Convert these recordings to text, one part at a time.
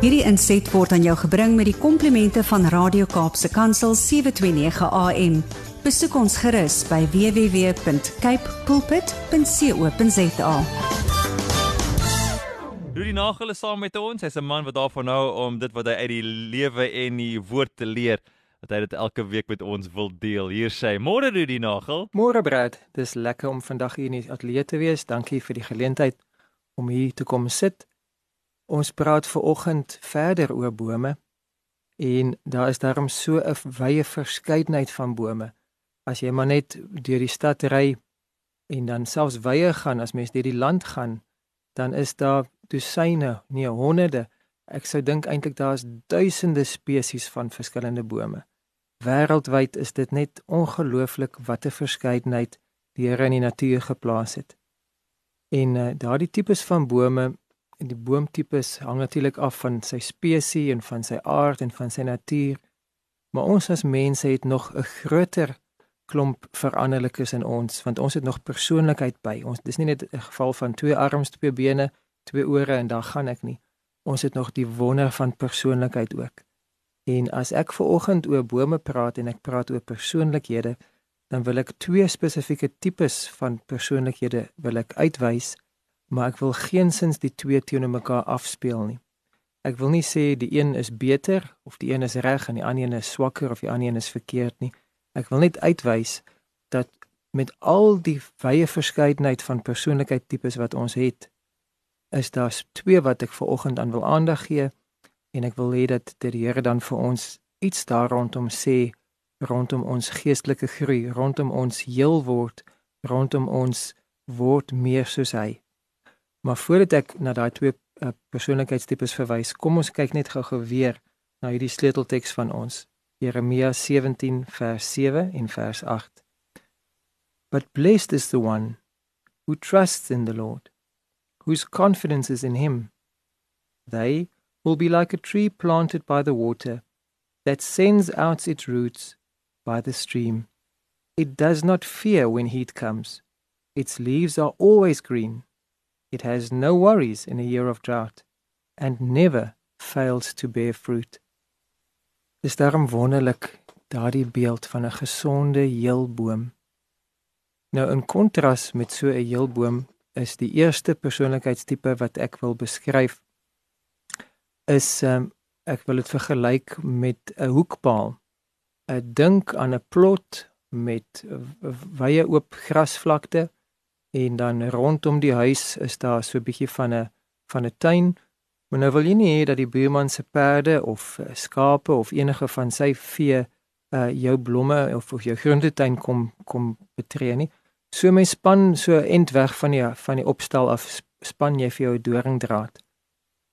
Hierdie inset word aan jou gebring met die komplimente van Radio Kaapse Kansel 729 AM. Besoek ons gerus by www.cape pulpit.co.za. Rudy Nagel is saam met ons. Hy's 'n man wat daarvan hou om dit wat hy uit die lewe en die woord te leer, dat hy dit elke week met ons wil deel. Hier sê, môre Rudy Nagel. Môre Brad, dis lekker om vandag hier in die ateljee te wees. Dankie vir die geleentheid om hier te kom sit. Ons praat ver oggend verder oor bome en daar is daarom so 'n wye verskeidenheid van bome. As jy maar net deur die stad ry en dan selfs wye gaan as mens deur die land gaan, dan is daar dosyne, nee honderde. Ek sou dink eintlik daar's duisende spesies van verskillende bome. Wêreldwyd is dit net ongelooflik wat 'n verskeidenheid die Here in die natuur geplaas het. En uh, daardie tipes van bome die boomtipes hang natuurlik af van sy spesies en van sy aard en van sy natuur. Maar ons as mense het nog 'n groter klomp veranderlikes in ons want ons het nog persoonlikheid by. Ons dis nie net 'n geval van twee arms, twee bene, twee ore en dan gaan ek nie. Ons het nog die wonder van persoonlikheid ook. En as ek ver oggend oor bome praat en ek praat oor persoonlikhede, dan wil ek twee spesifieke tipes van persoonlikhede wil ek uitwys, maar ek wil geensins die twee teenoor mekaar afspeel nie. Ek wil nie sê die een is beter of die een is reg en die ander een is swakker of die ander een is verkeerd nie. Ek wil net uitwys dat met al die wye verskeidenheid van persoonlikheidtipes wat ons het, is daar twee wat ek ver oggend aan wil aandag gee en ek wil hê dat die Here dan vir ons iets daar rondom sê rondom ons geestelike groei, rondom ons heel word, rondom ons word meer soos hy. Maar voordat ek na daai twee uh, persoonlikheidstipes verwys, kom ons kyk net gou-gou weer na hierdie sleutelteks van ons. Jeremia 17 vers 7 en vers 8. But blessed is the one who trusts in the Lord, whose confidence is in him. They will be like a tree planted by the water that sends out its roots by the stream. It does not fear when heat comes. Its leaves are always green. It has no worries in a year of drought and never fails to bear fruit. Dis daarom wonderlik daardie beeld van 'n gesonde heelboom. Nou in kontras met so 'n heelboom is die eerste persoonlikheidstipe wat ek wil beskryf is um, ek wil dit vergelyk met 'n hoekpaal. Ek dink aan 'n plot met wye oop grasvlakte en dan rondom die huis is daar so 'n bietjie van 'n van 'n tuin. Maar nou wil jy nie hê dat die buurman se perde of uh, skape of enige van sy vee uh jou blomme of of jou groentetuin kom kom betree nie. So my span so end weg van die van die opstal af span jy vir jou doringdraad.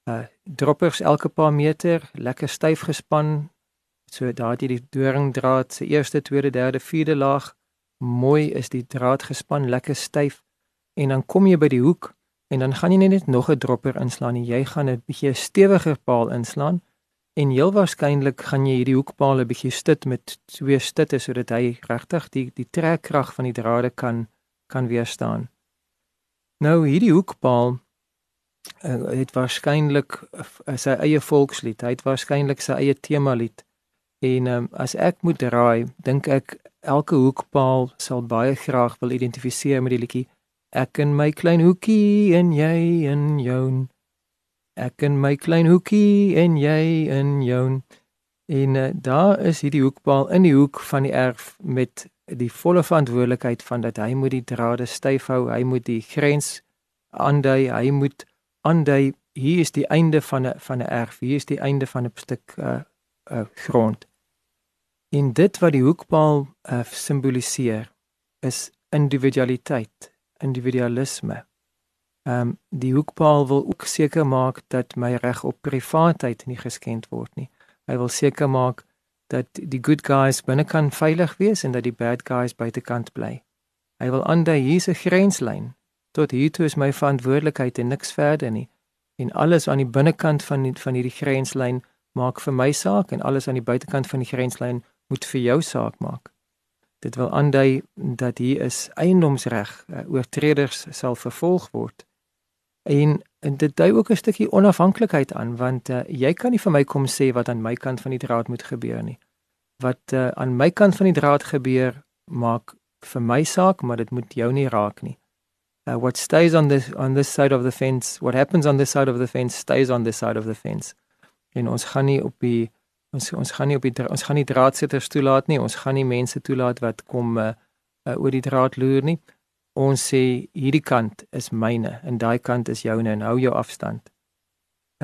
Uh droppers elke paar meter, lekker styf gespan. So daar het jy die doringdraad se eerste, tweede, derde, vierde laag. Mooi is die draad gespan, lekker styf en dan kom jy by die hoek en dan gaan jy net nog 'n dropper inslaan en jy gaan 'n bietjie stewiger paal inslaan en heel waarskynlik gaan jy hierdie hoekpaal 'n bietjie stit met twee stitte sodat hy regtig die die trekkrag van die drade kan kan weerstaan. Nou hierdie hoekpaal uh, het waarskynlik uh, sy eie volkslied, hy het waarskynlik sy eie tema lied. En um, as ek moet raai, dink ek elke hoekpaal sal baie graag wil identifiseer met die liedjie Ek in my klein hoekie en jy in jou. Ek in my klein hoekie en jy in jou. En uh, daar is hierdie hoekpaal in die hoek van die erf met die volle verantwoordelikheid van dat hy moet die drade styf hou, hy moet die grens aandui, hy moet aandui hier is die einde van 'n van 'n erf, hier is die einde van 'n stuk uh, uh grond. En dit wat die hoekpaal uh, simboliseer is individualiteit individualisme. Ehm um, die hoekpaal wil ook seker maak dat my reg op privaatheid nie geskend word nie. Hy wil seker maak dat die good guys binnekant veilig wees en dat die bad guys buitekant bly. Hy wil aandui hier's 'n grenslyn. Tot hier toe is my verantwoordelikheid en niks verder nie. En alles aan die binnekant van die, van hierdie grenslyn maak vir my saak en alles aan die buitekant van die grenslyn moet vir jou saak maak. Dit wil aandui dat hier is eiendomsreg, uh, oortreders sal vervolg word. En en dit dui ook 'n stukkie onafhanklikheid aan want uh, jy kan nie vir my kom sê wat aan my kant van die draad moet gebeur nie. Wat uh, aan my kant van die draad gebeur maak vir my saak, maar dit moet jou nie raak nie. Uh, what stays on this on this side of the fence, what happens on this side of the fence stays on this side of the fence. En ons gaan nie op die ons ons gaan nie op die ons gaan nie draadsitters toelaat nie. Ons gaan nie mense toelaat wat kom uh, uh, oor die draad loer nie ons sê hierdie kant is myne en daai kant is joune en hou jou afstand.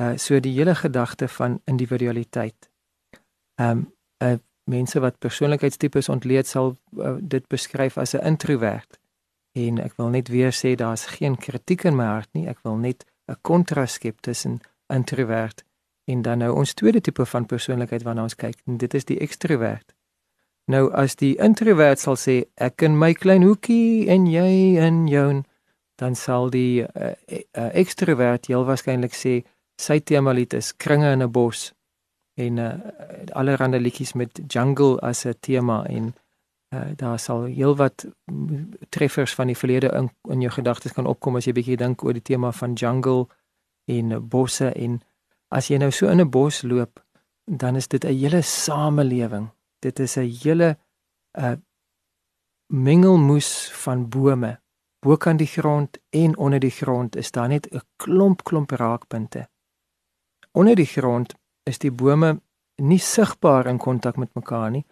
Uh so die hele gedagte van individualiteit. Um uh mense wat persoonlikheidstipes ontleed sal uh, dit beskryf as 'n introwert. En ek wil net weer sê daar's geen kritiek in my hart nie. Ek wil net 'n kontras skep tussen introwert en dan nou ons tweede tipe van persoonlikheid waarna ons kyk. En dit is die ekstrovert. Nou as die introwert sal sê ek in my klein hoekie en jy in jou dan sal die uh, uh, ekstrovert heel waarskynlik sê sy tema lied is kringe in 'n bos en uh, allerlei liedjies met jungle as 'n tema en uh, daar sal heelwat treffers van die verlede in, in jou gedagtes kan opkom as jy bietjie dink oor die tema van jungle en uh, bosse en as jy nou so in 'n bos loop dan is dit 'n hele samelewing dit is 'n hele 'n uh, mengelmoes van bome. Bokant die grond en onder die grond is daar net 'n klomp klomp raakpunte. Onder die grond is die bome nie sigbaar in kontak met mekaar nie,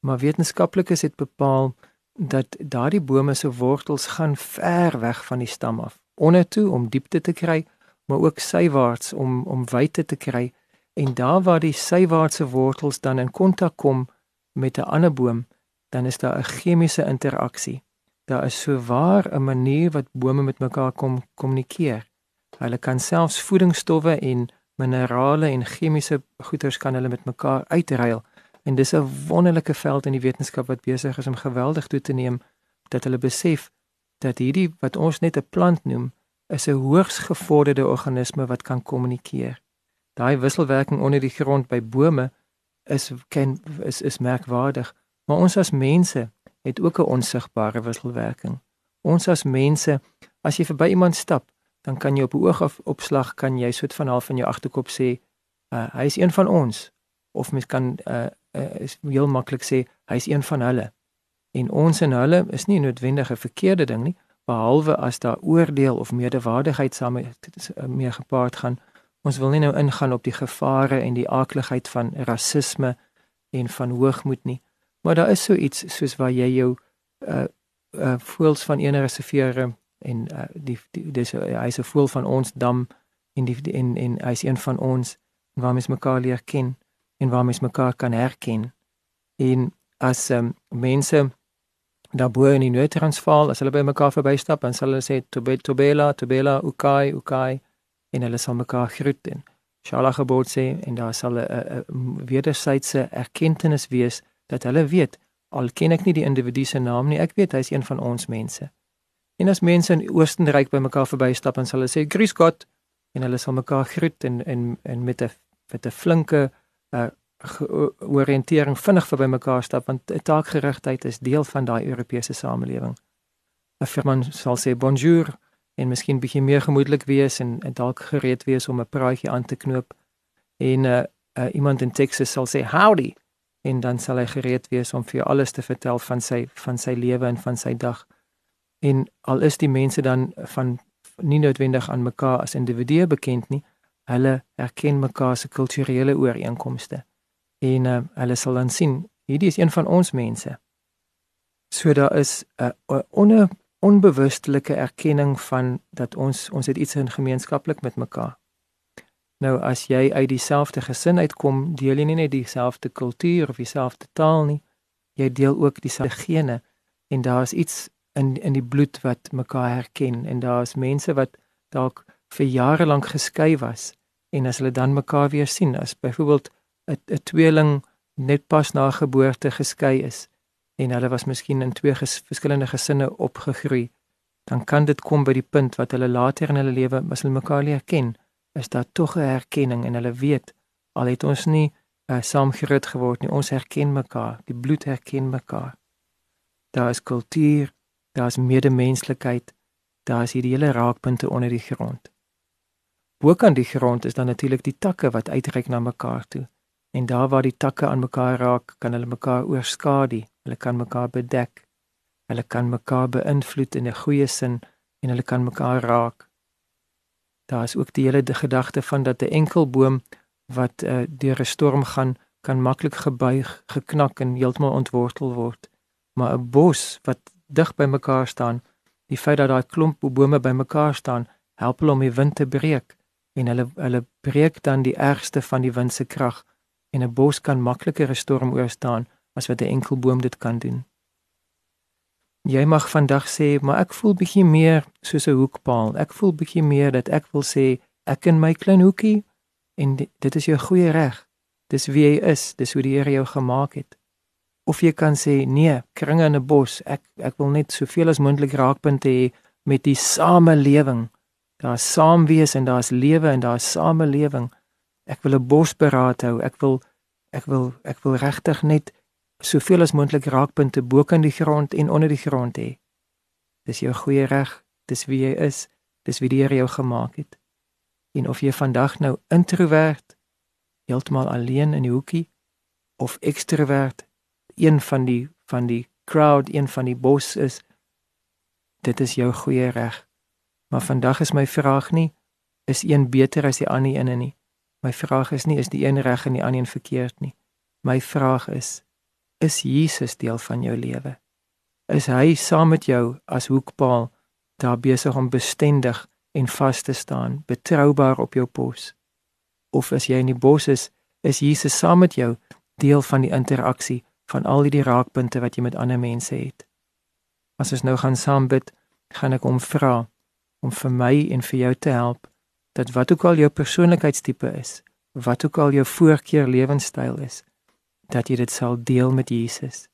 maar wetenskaplikes het bepaal dat daardie bome se wortels gaan ver weg van die stam af, onder toe om diepte te kry, maar ook sywaarts om om wyte te kry. En daar waar die sywaartse wortels dan in kontak kom met 'n ander boom, dan is daar 'n chemiese interaksie. Daar is so waar 'n manier wat bome met mekaar kom kommunikeer. Hulle kan selfs voedingsstowwe en minerale en chemiese goeders kan hulle met mekaar uitruil. En dis 'n wonderlike veld in die wetenskap wat besig is om geweldig toe te neem dat hulle besef dat hierdie wat ons net 'n plant noem, is 'n hoogs gevorderde organisme wat kan kommunikeer. Daai wisselwerking onder die grond by bome is ken is is merkwaardig, maar ons as mense het ook 'n onsigbare wisselwerking. Ons as mense, as jy verby iemand stap, dan kan jy op 'n oog af opslag kan jy soet van half in jou agterkop sê, uh, hy is een van ons of mens kan uh, uh, is heel maklik sê hy is een van hulle. En ons en hulle is nie noodwendig 'n verkeerde ding nie, behalwe as daar oordeel of medewaardigheid saam mee gepaard gaan. Ons wil nie nou ingaan op die gevare en die aakligheid van rasisme en van hoogmoed nie. Maar daar is so iets soos waar jy jou uh uh voels van enige reservere en uh die, die dis hy's 'n voel van ons dam en die en en hy's een van ons waar mens mekaar leer ken en waar mens mekaar kan herken. En as um, mense daar bo in die Noord-Transvaal as hulle by mekaar verbystap dan sal hulle sê tobela tobela ukai ukai en hulle sal mekaar groet en Shala gebod sê en daar sal 'n wederwysige erkenning wees dat hulle weet al ken ek nie die individu se naam nie, ek weet hy is een van ons mense. En as mense in Oostenryk by mekaar verbystap en sal hulle sê grüß Gott en hulle sal mekaar groet en en en met 'n met 'n flinke uh, oriëntering vinnig verby mekaar stap want taakgerigtheid is deel van daai Europese samelewing. 'n Firman sal sê bonjour en miskien bietjie meer gemoedelik wees en, en dalk gereed wees om 'n praatjie aan te knoop. En uh, uh iemand in Texas sal sê howdy en dan sal hy gereed wees om vir jou alles te vertel van sy van sy lewe en van sy dag. En al is die mense dan van nie noodwendig aan mekaar as individue bekend nie, hulle erken mekaar se kulturele ooreenkomste. En uh, hulle sal dan sien, hierdie is een van ons mense. So daar is 'n uh, onder onbewustelike erkenning van dat ons ons het iets in gemeenskaplik met mekaar. Nou as jy uit dieselfde gesin uitkom, deel jy nie net dieselfde kultuur of dieselfde taal nie, jy deel ook dieselfde gene en daar's iets in in die bloed wat mekaar herken en daar's mense wat dalk vir jare lank geskei was en as hulle dan mekaar weer sien, as byvoorbeeld 'n 'n tweeling net pas na geboorte geskei is, en hulle was miskien in twee ges verskillende gesinne opgegroei, dan kan dit kom by die punt wat hulle later in hulle lewe as hulle mekaar leer ken, is daar tog 'n herkenning en hulle weet al het ons nie uh, saam groot geword nie, ons herken mekaar, die bloed herken mekaar. Daar is kultuur, daar is medemenslikheid, daar is hierdie hele raakpunte onder die grond. Bokant die grond is dan natuurlik die takke wat uitreik na mekaar toe. En daar waar die takke aan mekaar raak, kan hulle mekaar oorskadu, hulle kan mekaar bedek. Hulle kan mekaar beïnvloed in 'n goeie sin en hulle kan mekaar raak. Daar is ook die hele gedagte van dat 'n enkel boom wat uh, deur 'n storm gaan, kan maklik gebuig, geknak en heeltemal ontwortel word. Maar 'n bos wat dig by mekaar staan, die feit dat daai klomp bome by mekaar staan, help hulle om die wind te breek en hulle hulle breek dan die ergste van die wind se krag en 'n bos kan makliker 'n storm oorstaan as wat 'n enkel boom dit kan doen. Jy mag vandag sê, maar ek voel bietjie meer soos 'n hoekpaal. Ek voel bietjie meer dat ek wil sê ek in my klein hoekie en dit is jou goeie reg. Dis wie jy is, dis hoe die Here jou gemaak het. Of jy kan sê, nee, kringe in 'n bos. Ek ek wil net soveel as moontlik raakpunte hê met die samelewing. Daar's saam wees en daar's lewe en daar's samelewing. Ek wil 'n bos beraad hou. Ek wil ek wil ek wil regtig net soveel as moontlik raakpunte bo kan die grond en onder die grond hê. Dis jou goeie reg. Dis wie jy is. Dis wie die Here jou gemaak het. En of jy vandag nou introwert, heeltemal alleen in die hoekie of ekstrovert, een van die van die crowd, een van die bos is, dit is jou goeie reg. Maar vandag is my vraag nie is een beter as die ander een nie. My vraag is nie is die een reg en die ander een verkeerd nie. My vraag is is Jesus deel van jou lewe? Is hy saam met jou as hoekpaal daar besig om bestendig en vas te staan, betroubaar op jou pos? Of as jy in die bos is, is Jesus saam met jou deel van die interaksie van al die raakpunte wat jy met ander mense het? As ons nou gaan saam bid, gaan ek hom vra om vir my en vir jou te help dat wat ook al jou persoonlikheidstipe is, wat ook al jou voorkeur lewenstyl is, dat jy dit sal deel met Jesus,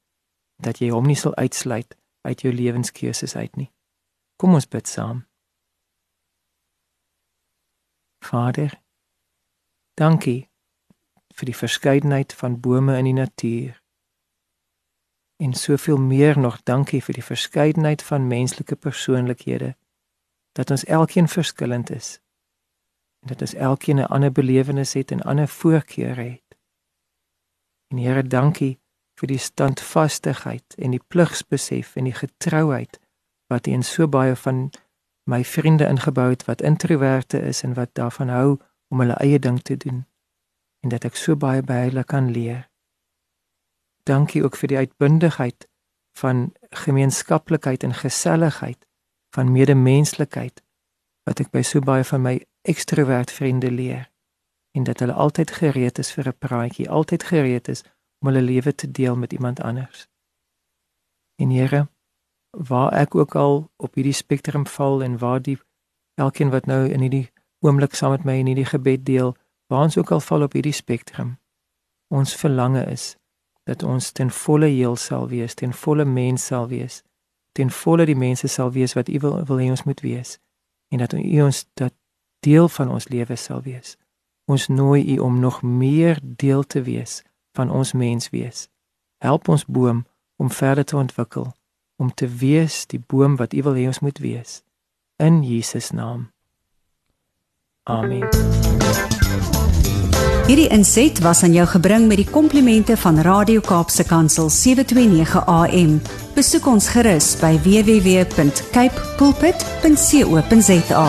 dat jy hom nie sal uitsluit uit jou lewenskeuses uit nie. Kom ons bid saam. Vader, dankie vir die verskeidenheid van bome in die natuur. En soveel meer nog dankie vir die verskeidenheid van menslike persoonlikhede dat ons elkeen verskillend is en dat ons elkeen 'n ander belewenis het en ander voorkeure het. En Here, dankie vir die standvastigheid en die pligsbesef en die getrouheid wat U in so baie van my vriende ingebou het wat introverte is en wat daarvan hou om hulle eie ding te doen en dat ek so baie by hulle kan leer. Dankie ook vir die uitbundigheid van gemeenskaplikheid en geselligheid van medemenslikheid wat ek by so baie van my ekstrovert vriende leer en dat hulle altyd gereed is vir 'n praatjie, altyd gereed is om hulle lewe te deel met iemand anders. En Here, waar ek ook al op hierdie spektrum val en waar die elkeen wat nou in hierdie oomblik saam met my in hierdie gebed deel, waar ons ook al val op hierdie spektrum, ons verlange is dat ons ten volle heel sal wees, ten volle mens sal wees ten volle die mense sal wees wat U wil wil hê ons moet wees en dat U ons dat deel van ons lewe sal wees. Ons nooi U om nog meer deel te wees van ons mens wees. Help ons boom om verder te ontwikkel, om te wees die boom wat U wil hê ons moet wees. In Jesus naam. Amen. Hierdie inset was aan jou gebring met die komplimente van Radio Kaapse Kansel 729 AM. Besoek ons gerus by www.cape pulpit.co.za.